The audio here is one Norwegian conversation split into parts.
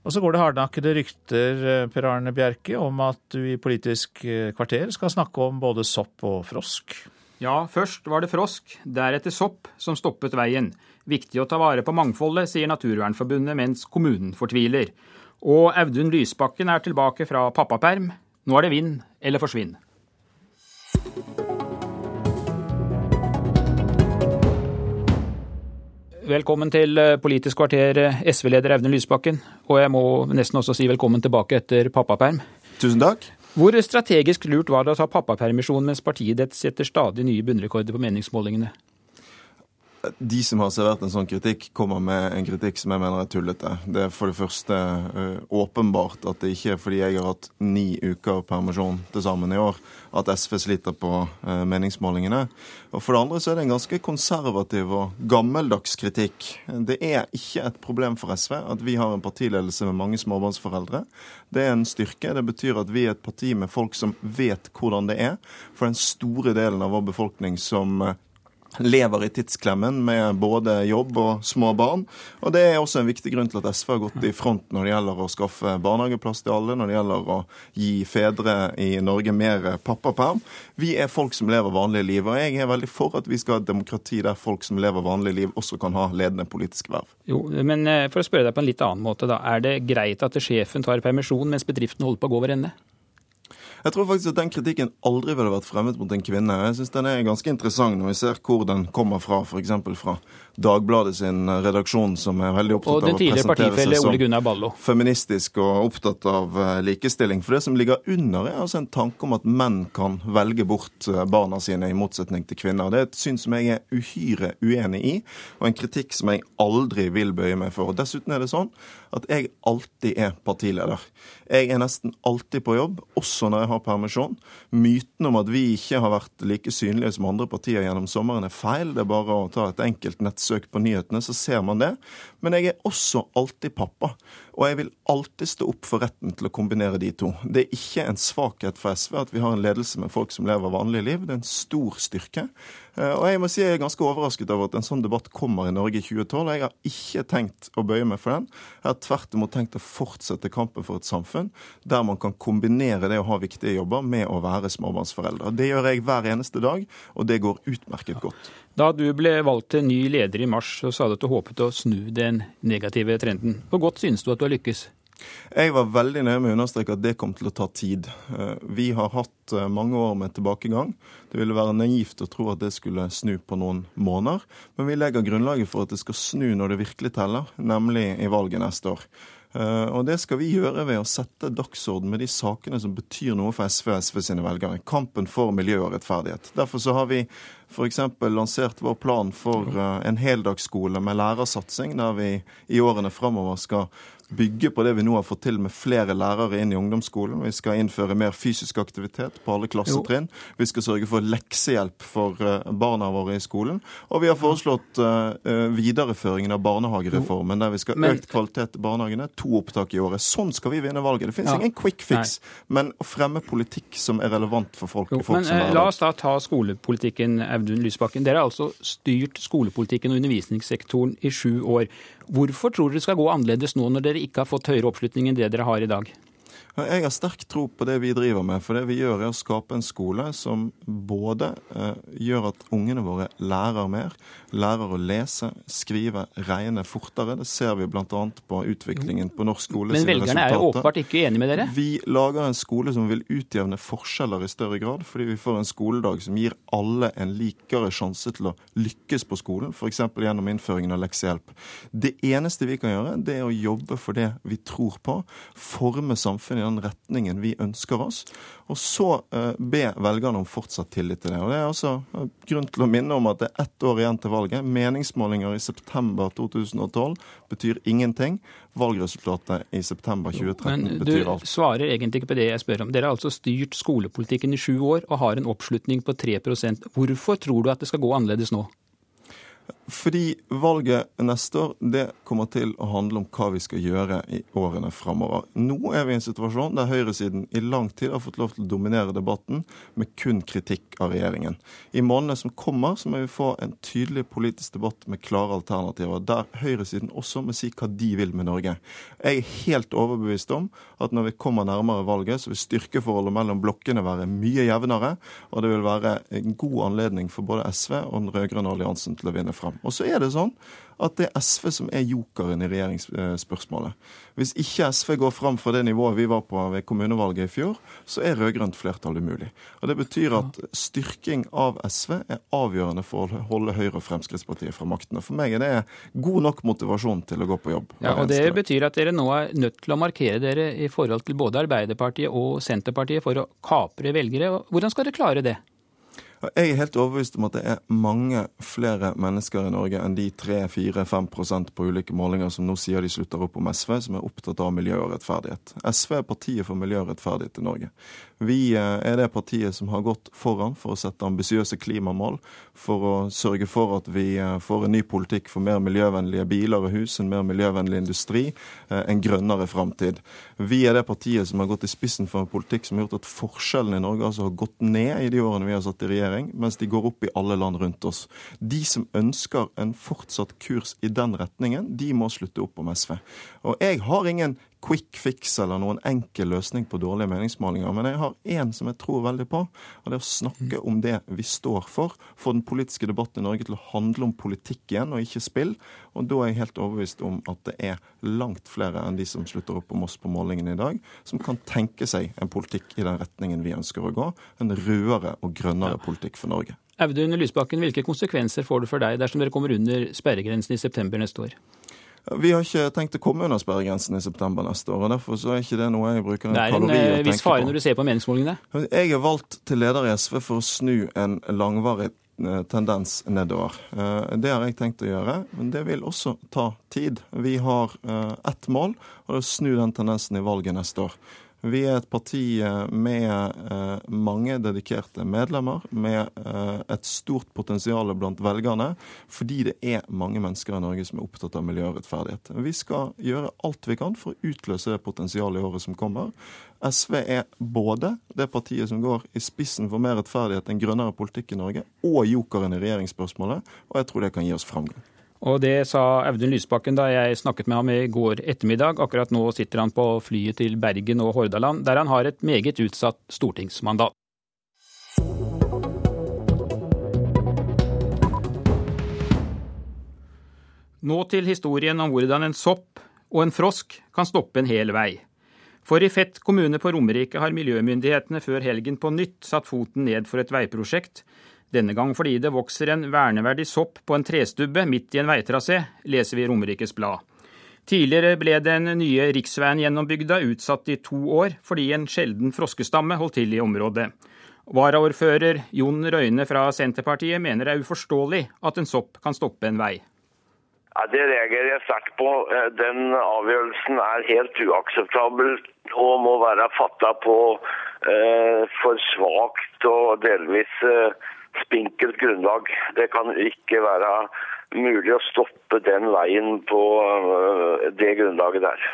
Og så går det hardnakkede rykter, eh, Per Arne Bjerke, om at du i Politisk eh, kvarter skal snakke om både sopp og frosk. Ja, først var det frosk, deretter sopp, som stoppet veien. Viktig å ta vare på mangfoldet, sier Naturvernforbundet, mens kommunen fortviler. Og Audun Lysbakken er tilbake fra pappaperm. Nå er det vinn eller forsvinn. Velkommen til eh, Politisk kvarter, eh, SV-leder Audun Lysbakken. Og jeg må nesten også si velkommen tilbake etter pappaperm. Tusen takk. Hvor strategisk lurt var det å ta pappapermisjon mens partiet ditt setter stadig nye bunnrekorder på meningsmålingene? De som har servert en sånn kritikk, kommer med en kritikk som jeg mener er tullete. Det er for det første uh, åpenbart at det ikke er fordi jeg har hatt ni uker permisjon til sammen i år, at SV sliter på uh, meningsmålingene. Og for det andre så er det en ganske konservativ og gammeldags kritikk. Det er ikke et problem for SV at vi har en partiledelse med mange småbarnsforeldre. Det er en styrke. Det betyr at vi er et parti med folk som vet hvordan det er. For den store delen av vår befolkning som uh, lever i tidsklemmen med både jobb og små barn. Og det er også en viktig grunn til at SV har gått i front når det gjelder å skaffe barnehageplass til alle, når det gjelder å gi fedre i Norge mer pappaperm. Vi er folk som lever vanlige liv, og jeg er veldig for at vi skal ha et demokrati der folk som lever vanlige liv, også kan ha ledende politiske verv. Jo, men eh, for å spørre deg på en litt annen måte, da. Er det greit at sjefen tar permisjon mens bedriften holder på å gå over ende? Jeg tror faktisk at den kritikken aldri ville vært fremmet mot en kvinne. Jeg syns den er ganske interessant når vi ser hvor den kommer fra, f.eks. fra Dagbladet sin redaksjon, som er veldig opptatt av å presentere seg som feministisk og opptatt av eh, likestilling. For det som ligger under, er altså en tanke om at menn kan velge bort eh, barna sine, i motsetning til kvinner. Det er et syn som jeg er uhyre uenig i, og en kritikk som jeg aldri vil bøye meg for. Og Dessuten er det sånn at jeg alltid er partileder. Jeg er nesten alltid på jobb, også når jeg har permisjon. Myten om at vi ikke har vært like synlige som andre partier gjennom sommeren er feil. Det er bare å ta et enkelt nettsøk på nyhetene, så ser man det. Men jeg er også alltid pappa. Og jeg vil alltid stå opp for retten til å kombinere de to. Det er ikke en svakhet for SV at vi har en ledelse med folk som lever vanlige liv. Det er en stor styrke. Eh, og jeg må si jeg er ganske overrasket over at en sånn debatt kommer i Norge i 2012. Jeg har ikke tenkt å bøye meg for den. Jeg har tvert imot tenkt å fortsette kampen for et samfunn der man kan kombinere det å ha viktige jobber med å være småbarnsforeldre. Det gjør jeg hver eneste dag, og det går utmerket godt. Da du ble valgt til ny leder i mars, så sa du at du håpet å snu den negative trenden. Hvor godt synes du at du har lykkes? Jeg var veldig nøye med å understreke at det kom til å ta tid. Eh, vi har hatt eh, mange år med tilbakegang. Det ville være naivt å tro at det skulle snu på noen måneder. Men vi legger grunnlaget for at det skal snu når det virkelig teller, nemlig i valget neste år. Eh, og det skal vi gjøre ved å sette dagsorden med de sakene som betyr noe for SV og SV sine velgere. Kampen for miljø og rettferdighet. Derfor så har vi f.eks. lansert vår plan for eh, en heldagsskole med lærersatsing, der vi i årene framover skal bygge på det vi nå har fått til med flere lærere inn i ungdomsskolen. Vi skal innføre mer fysisk aktivitet på alle klassetrinn. Vi skal sørge for leksehjelp for eh, barna våre i skolen. Og vi har foreslått uh, videreføringen av barnehagereformen, der vi skal ha økt kvalitet i barnehagene. To opptak i året. Sånn skal vi vinne valget. Det finnes ja. ingen quick fix, Nei. men å fremme politikk som er relevant for folk. Jo, folk men La oss da ta skolepolitikken, Audun Lysbakken. Dere har altså styrt skolepolitikken og undervisningssektoren i sju år. Hvorfor tror dere det skal gå annerledes nå, når dere ikke har fått høyere oppslutning enn det dere har i dag? Jeg har sterk tro på det vi driver med. For det vi gjør, er å skape en skole som både eh, gjør at ungene våre lærer mer, lærer å lese, skrive, regne fortere. Det ser vi bl.a. på utviklingen på norsk skole. Men velgerne er jo åpenbart ikke enige med dere? Vi lager en skole som vil utjevne forskjeller i større grad, fordi vi får en skoledag som gir alle en likere sjanse til å lykkes på skolen, f.eks. gjennom innføringen av leksehjelp. Det eneste vi kan gjøre, det er å jobbe for det vi tror på, forme samfunnet den retningen vi ønsker oss, og så uh, be velgerne om fortsatt tillit til det. Og Det er også uh, grunn til å minne om at det er ett år igjen til valget. Meningsmålinger i september 2012 betyr ingenting. Valgresultatet i september 2013 Men betyr alt. Men Du svarer egentlig ikke på det jeg spør om. Dere har altså styrt skolepolitikken i sju år og har en oppslutning på 3% Hvorfor tror du at det skal gå annerledes nå? Fordi valget neste år det kommer til å handle om hva vi skal gjøre i årene framover. Nå er vi i en situasjon der høyresiden i lang tid har fått lov til å dominere debatten med kun kritikk av regjeringen. I månedene som kommer, så må vi få en tydelig politisk debatt med klare alternativer, der høyresiden også må si hva de vil med Norge. Jeg er helt overbevist om at når vi kommer nærmere valget, så vil styrkeforholdet mellom blokkene være mye jevnere, og det vil være en god anledning for både SV og den rød-grønne alliansen til å vinne fram. Og så er det sånn at det er SV som er jokeren i regjeringsspørsmålet. Hvis ikke SV går fram fra det nivået vi var på ved kommunevalget i fjor, så er rød-grønt flertall umulig. Og Det betyr at styrking av SV er avgjørende for å holde Høyre og Fremskrittspartiet fra makten. Og For meg er det god nok motivasjon til å gå på jobb. Ja, og Det betyr at dere nå er nødt til å markere dere i forhold til både Arbeiderpartiet og Senterpartiet for å kapre velgere. Hvordan skal dere klare det? Jeg er helt overbevist om at det er mange flere mennesker i Norge enn de 3-4-5% på ulike målinger som nå sier de slutter opp om SV, som er opptatt av miljø og rettferdighet. SV er partiet for miljø og rettferdighet i Norge. Vi eh, er det partiet som har gått foran for å sette ambisiøse klimamål, for å sørge for at vi eh, får en ny politikk for mer miljøvennlige biler og hus, en mer miljøvennlig industri, eh, en grønnere framtid. Vi er det partiet som har gått i spissen for en politikk som har gjort at forskjellene i Norge altså har gått ned i de årene vi har satt i regjering, mens de går opp i alle land rundt oss. De som ønsker en fortsatt kurs i den retningen, de må slutte opp om SV. Og jeg har ingen quick fix eller noen enkel løsning på dårlige meningsmålinger. Men jeg har én som jeg tror veldig på, og det er å snakke om det vi står for. Få den politiske debatten i Norge til å handle om politikk igjen, og ikke spill. Og da er jeg helt overbevist om at det er langt flere enn de som slutter opp om oss på målingene i dag, som kan tenke seg en politikk i den retningen vi ønsker å gå. En rødere og grønnere ja. politikk for Norge. Audun Lysbakken, hvilke konsekvenser får det for deg dersom dere kommer under sperregrensen i september neste år? Vi har ikke tenkt å komme under sperregrensen i september neste år. og Derfor så er ikke det noe jeg bruker en kalori å tenke på. Det er en viss fare når du ser på meningsmålingene? Jeg er valgt til leder i SV for å snu en langvarig eh, tendens nedover. Eh, det har jeg tenkt å gjøre, men det vil også ta tid. Vi har eh, ett mål, og det er å snu den tendensen i valget neste år. Vi er et parti eh, med eh, mange dedikerte medlemmer, med eh, et stort potensial blant velgerne, fordi det er mange mennesker i Norge som er opptatt av miljø og rettferdighet. Vi skal gjøre alt vi kan for å utløse det potensialet i året som kommer. SV er både det partiet som går i spissen for mer rettferdighet, en grønnere politikk i Norge, og jokeren i regjeringsspørsmålet, og jeg tror det kan gi oss framgang. Og det sa Audun Lysbakken da jeg snakket med ham i går ettermiddag. Akkurat nå sitter han på flyet til Bergen og Hordaland, der han har et meget utsatt stortingsmandat. Nå til historien om hvordan en sopp og en frosk kan stoppe en hel vei. For i Fett kommune på Romerike har miljømyndighetene før helgen på nytt satt foten ned for et veiprosjekt denne gang fordi det vokser en verneverdig sopp på en trestubbe midt i en veitrasé, leser vi i Romerikes Blad. Tidligere ble den nye riksveien gjennom bygda utsatt i to år fordi en sjelden froskestamme holdt til i området. Varaordfører Jon Røyne fra Senterpartiet mener det er uforståelig at en sopp kan stoppe en vei. Ja, det reagerer jeg sterkt på. Eh, den avgjørelsen er helt uakseptabel og må være fatta på eh, for svakt og delvis eh, spinkelt grunnlag. Det kan ikke være mulig å stoppe den veien på øh, det grunnlaget der.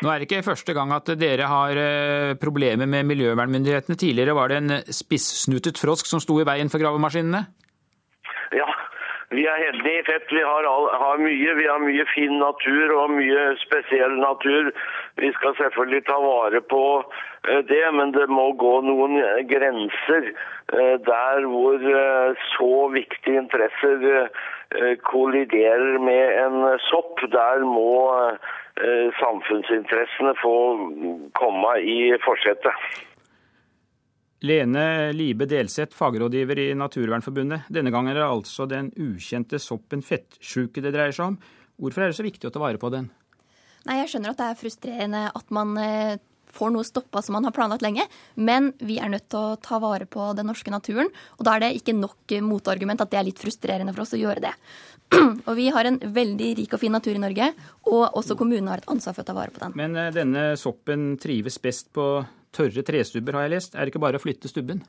Nå er det ikke første gang at dere har øh, problemer med miljøvernmyndighetene. Tidligere var det en spissnutet frosk som sto i veien for gravemaskinene? Ja, vi er heldige i Fett. Vi har, all, har, mye. Vi har mye fin natur og mye spesiell natur. Vi skal selvfølgelig ta vare på eh, det, men det må gå noen grenser eh, der hvor eh, så viktige interesser kolliderer med en sopp. Der må samfunnsinteressene få komme i forsetet. Lene Libe Delseth, fagrådgiver i Naturvernforbundet. Denne gangen er det altså den ukjente soppen fettsjuke det dreier seg om. Hvorfor er det så viktig å ta vare på den? Nei, Jeg skjønner at det er frustrerende at man eh, får noe stoppa som man har planlagt lenge, men vi er nødt til å ta vare på den norske naturen. Og da er det ikke nok motargument at det er litt frustrerende for oss å gjøre det. og vi har en veldig rik og fin natur i Norge, og også kommunene har et ansvar for å ta vare på den. Men eh, denne soppen trives best på tørre trestubber, har jeg lest. Er det ikke bare å flytte stubben?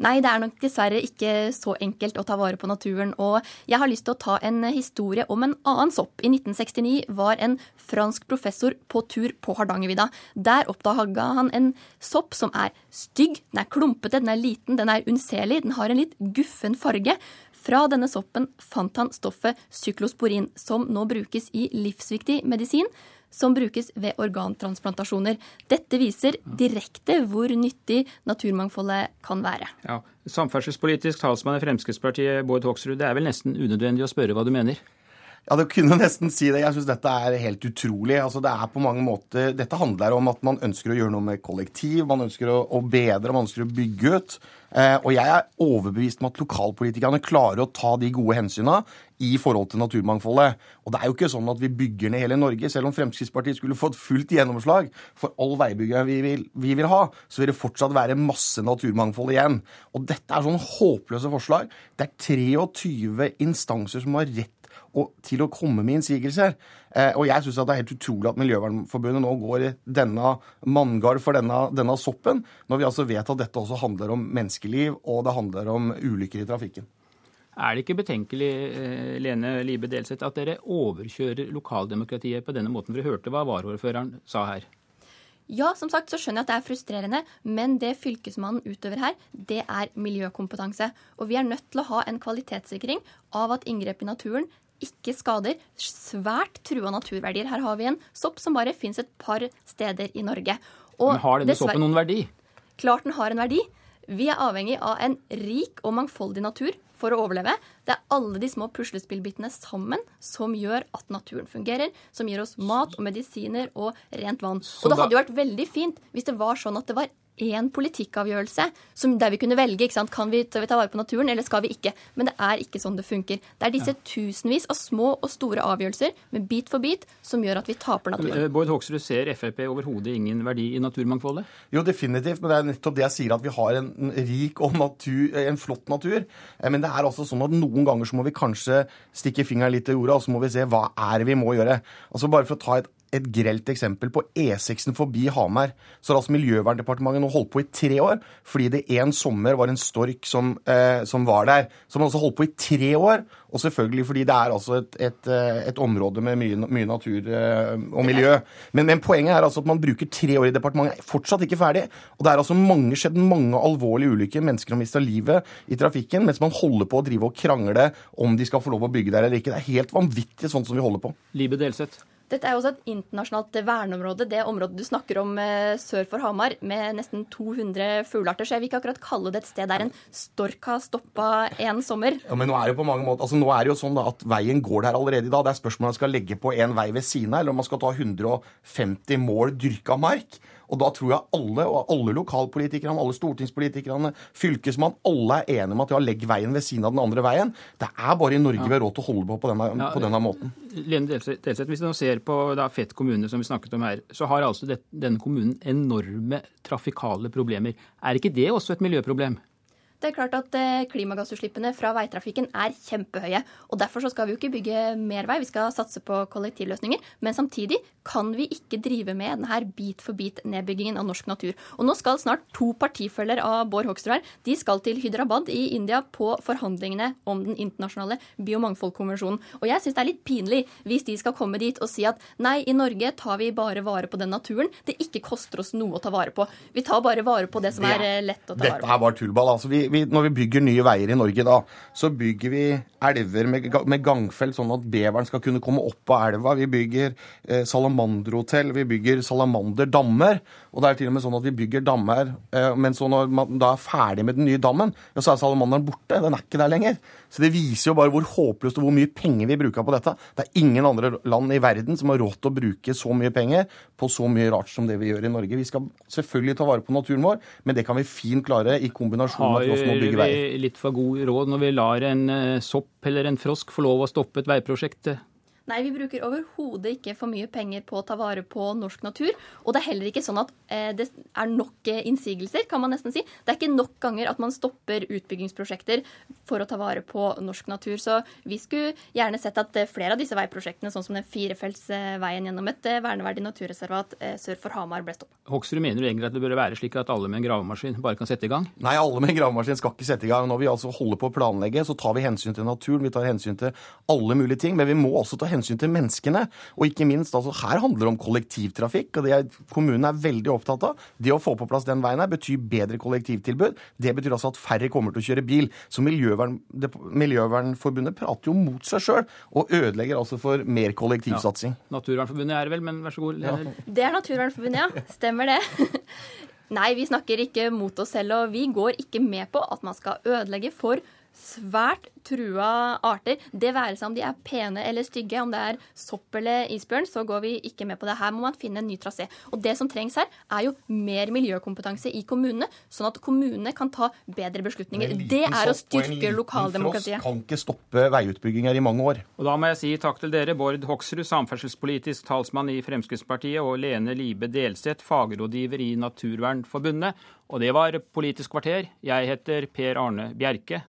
Nei, det er nok dessverre ikke så enkelt å ta vare på naturen. Og jeg har lyst til å ta en historie om en annen sopp. I 1969 var en fransk professor på tur på Hardangervidda. Der oppdaga han en sopp som er stygg, den er klumpete, den er liten, den er unnselig, den har en litt guffen farge. Fra denne soppen fant han stoffet syklosporin, som nå brukes i livsviktig medisin som brukes ved organtransplantasjoner. Dette viser direkte hvor nyttig naturmangfoldet kan være. Ja, Samferdselspolitisk talsmann i Fremskrittspartiet, Bård Hoksrud, det er vel nesten unødvendig å spørre hva du mener? Ja, det kunne nesten si det. Jeg syns dette er helt utrolig. Altså, det er på mange måter, Dette handler om at man ønsker å gjøre noe med kollektiv, man ønsker å, å bedre, man ønsker å bygge ut. Eh, og jeg er overbevist om at lokalpolitikerne klarer å ta de gode hensyna i forhold til naturmangfoldet. Og det er jo ikke sånn at vi bygger ned hele Norge. Selv om Fremskrittspartiet skulle fått fullt gjennomslag for all veibygging vi vi vil ha, så vil det fortsatt være masse naturmangfold igjen. Og dette er sånn håpløse forslag. Det er 23 instanser som har rett og, til å komme med innsigelser. Eh, og jeg syns det er helt utrolig at Miljøvernforbundet nå går i denne manngard for denne, denne, soppen, når vi altså vet at dette også handler om menneskeliv, og det handler om ulykker i trafikken. Er det ikke betenkelig, eh, Lene Libe Delseth, at dere overkjører lokaldemokratiet på denne måten? For vi hørte hva varaordføreren sa her. Ja, som sagt så skjønner jeg at det er frustrerende, men det fylkesmannen utøver her, det er miljøkompetanse. Og vi er nødt til å ha en kvalitetssikring av at inngrep i naturen ikke skader svært trua naturverdier. Her har vi en sopp som bare fins et par steder i Norge. Og Men har denne soppen noen verdi? Klart den har en verdi. Vi er avhengig av en rik og mangfoldig natur for å overleve. Det er alle de små puslespillbitene sammen som gjør at naturen fungerer, som gir oss mat og medisiner og rent vann. Og det hadde jo vært veldig fint hvis det var sånn at det var én politikkavgjørelse som, der vi kunne velge. ikke sant? Kan vi ta vare på naturen, eller skal vi ikke? Men det er ikke sånn det funker. Det er disse ja. tusenvis av små og store avgjørelser med bit for bit som gjør at vi taper naturen. Eh, Bård Hoksrud, ser Frp overhodet ingen verdi i naturmangfoldet? Jo, definitivt. Men det er nettopp det jeg sier, at vi har en rik og natur, en flott natur. Eh, men det er altså sånn at noen ganger så må vi kanskje stikke fingeren litt i jorda, og så må vi se hva er det vi må gjøre. Altså Bare for å ta et et grelt eksempel. På E6-en forbi Hamar så har altså Miljøverndepartementet nå holdt på i tre år fordi det en sommer var en stork som, eh, som var der. Som altså holdt på i tre år. Og selvfølgelig fordi det er altså et, et, eh, et område med mye, mye natur eh, og miljø. Men, men, poenget er altså at man bruker tre år i departementet. Fortsatt ikke ferdig. Og det er altså mange, skjedd mange alvorlige ulykker. Mennesker har mista livet i trafikken mens man holder på å drive og krangle om de skal få lov å bygge der eller ikke. Det er helt vanvittig sånn som vi holder på. Libe Delseth. Dette er jo også et internasjonalt verneområde, det området du snakker om eh, sør for Hamar, med nesten 200 fuglearter. Så jeg vil ikke akkurat kalle det et sted der en stork har stoppa en sommer. Ja, Men nå er det jo på mange måter, altså nå er det jo sånn da at veien går der allerede i dag. Det er spørsmålet om man skal legge på en vei ved siden av, eller om man skal ta 150 mål dyrka mark. Og da tror jeg alle, og alle lokalpolitikerne, alle stortingspolitikerne, fylkesmann, alle er enige om at ja, legg veien ved siden av den andre veien. Det er bare i Norge vi har råd til å holde på på denne, ja, på denne måten. Lene Delseth, hvis du nå ser på da, Fett kommune, som vi snakket om her, så har altså det, denne kommunen enorme trafikale problemer. Er ikke det også et miljøproblem? Det er klart at eh, Klimagassutslippene fra veitrafikken er kjempehøye. og Derfor så skal vi jo ikke bygge mer vei, vi skal satse på kollektivløsninger. Men samtidig kan vi ikke drive med denne bit-for-bit-nedbyggingen av norsk natur. Og Nå skal snart to partifølger av Bård Hoksrud her de skal til Hyderabad i India på forhandlingene om den internasjonale biomangfoldkonvensjonen. Og jeg syns det er litt pinlig hvis de skal komme dit og si at nei, i Norge tar vi bare vare på den naturen det ikke koster oss noe å ta vare på. Vi tar bare vare på det som er eh, lett å ta vare på. Dette her var tullball. altså vi vi, når vi bygger nye veier i Norge da, så bygger vi elver med, med gangfelt, sånn at beveren skal kunne komme opp av elva. Vi bygger eh, salamanderhotell, vi bygger salamanderdammer. Og det er til og med sånn at vi bygger dammer, eh, men så når man da er ferdig med den nye dammen, ja, så er salamanderen borte. Den er ikke der lenger. Så det viser jo bare hvor håpløst og hvor mye penger vi bruker på dette. Det er ingen andre land i verden som har råd til å bruke så mye penger på så mye rart som det vi gjør i Norge. Vi skal selvfølgelig ta vare på naturen vår, men det kan vi fint klare i kombinasjon med at vi Har vi litt for god råd når vi lar en eh, sopp eller en frosk få lov å stoppe et veiprosjekt? Nei, vi bruker overhodet ikke for mye penger på å ta vare på norsk natur. Og det er heller ikke sånn at eh, det er nok eh, innsigelser, kan man nesten si. Det er ikke nok ganger at man stopper utbyggingsprosjekter for å ta vare på norsk natur. Så vi skulle gjerne sett at eh, flere av disse veiprosjektene, sånn som den firefeltsveien gjennom et verneverdig naturreservat sør for Hamar, ble stoppet. Hoksrud mener du egentlig at det bør være slik at alle med en gravemaskin bare kan sette i gang? Nei, alle med en gravemaskin skal ikke sette i gang. Når vi altså holder på å planlegge, så tar vi hensyn til naturen, vi tar hensyn til alle mulige ting. Men vi må også ta hensyn hensyn til menneskene. Og ikke minst, altså, her handler det om kollektivtrafikk, og det er, kommunen er veldig opptatt av. Det å få på plass den veien her betyr bedre kollektivtilbud. Det betyr altså at færre kommer til å kjøre bil. Så Miljøvern, det, Miljøvernforbundet prater jo mot seg sjøl, og ødelegger altså for mer kollektivsatsing. Ja. Naturvernforbundet er det vel, men vær så god. Ja. Det er Naturvernforbundet, ja. Stemmer det. Nei, vi snakker ikke mot oss selv, og vi går ikke med på at man skal ødelegge for svært trua arter. Det være seg om de er pene eller stygge, om det er sopp eller isbjørn, så går vi ikke med på det. Her må man finne en ny trasé. Og det som trengs her, er jo mer miljøkompetanse i kommunene, sånn at kommunene kan ta bedre beslutninger. Det er å styrke lokaldemokratiet. Kan ikke stoppe veiutbygginger i mange år. Og da må jeg si takk til dere, Bård Hoksrud, samferdselspolitisk talsmann i Fremskrittspartiet, og Lene Libe Delseth, fagrådgiver i Naturvernforbundet. Og det var Politisk kvarter. Jeg heter Per Arne Bjerke.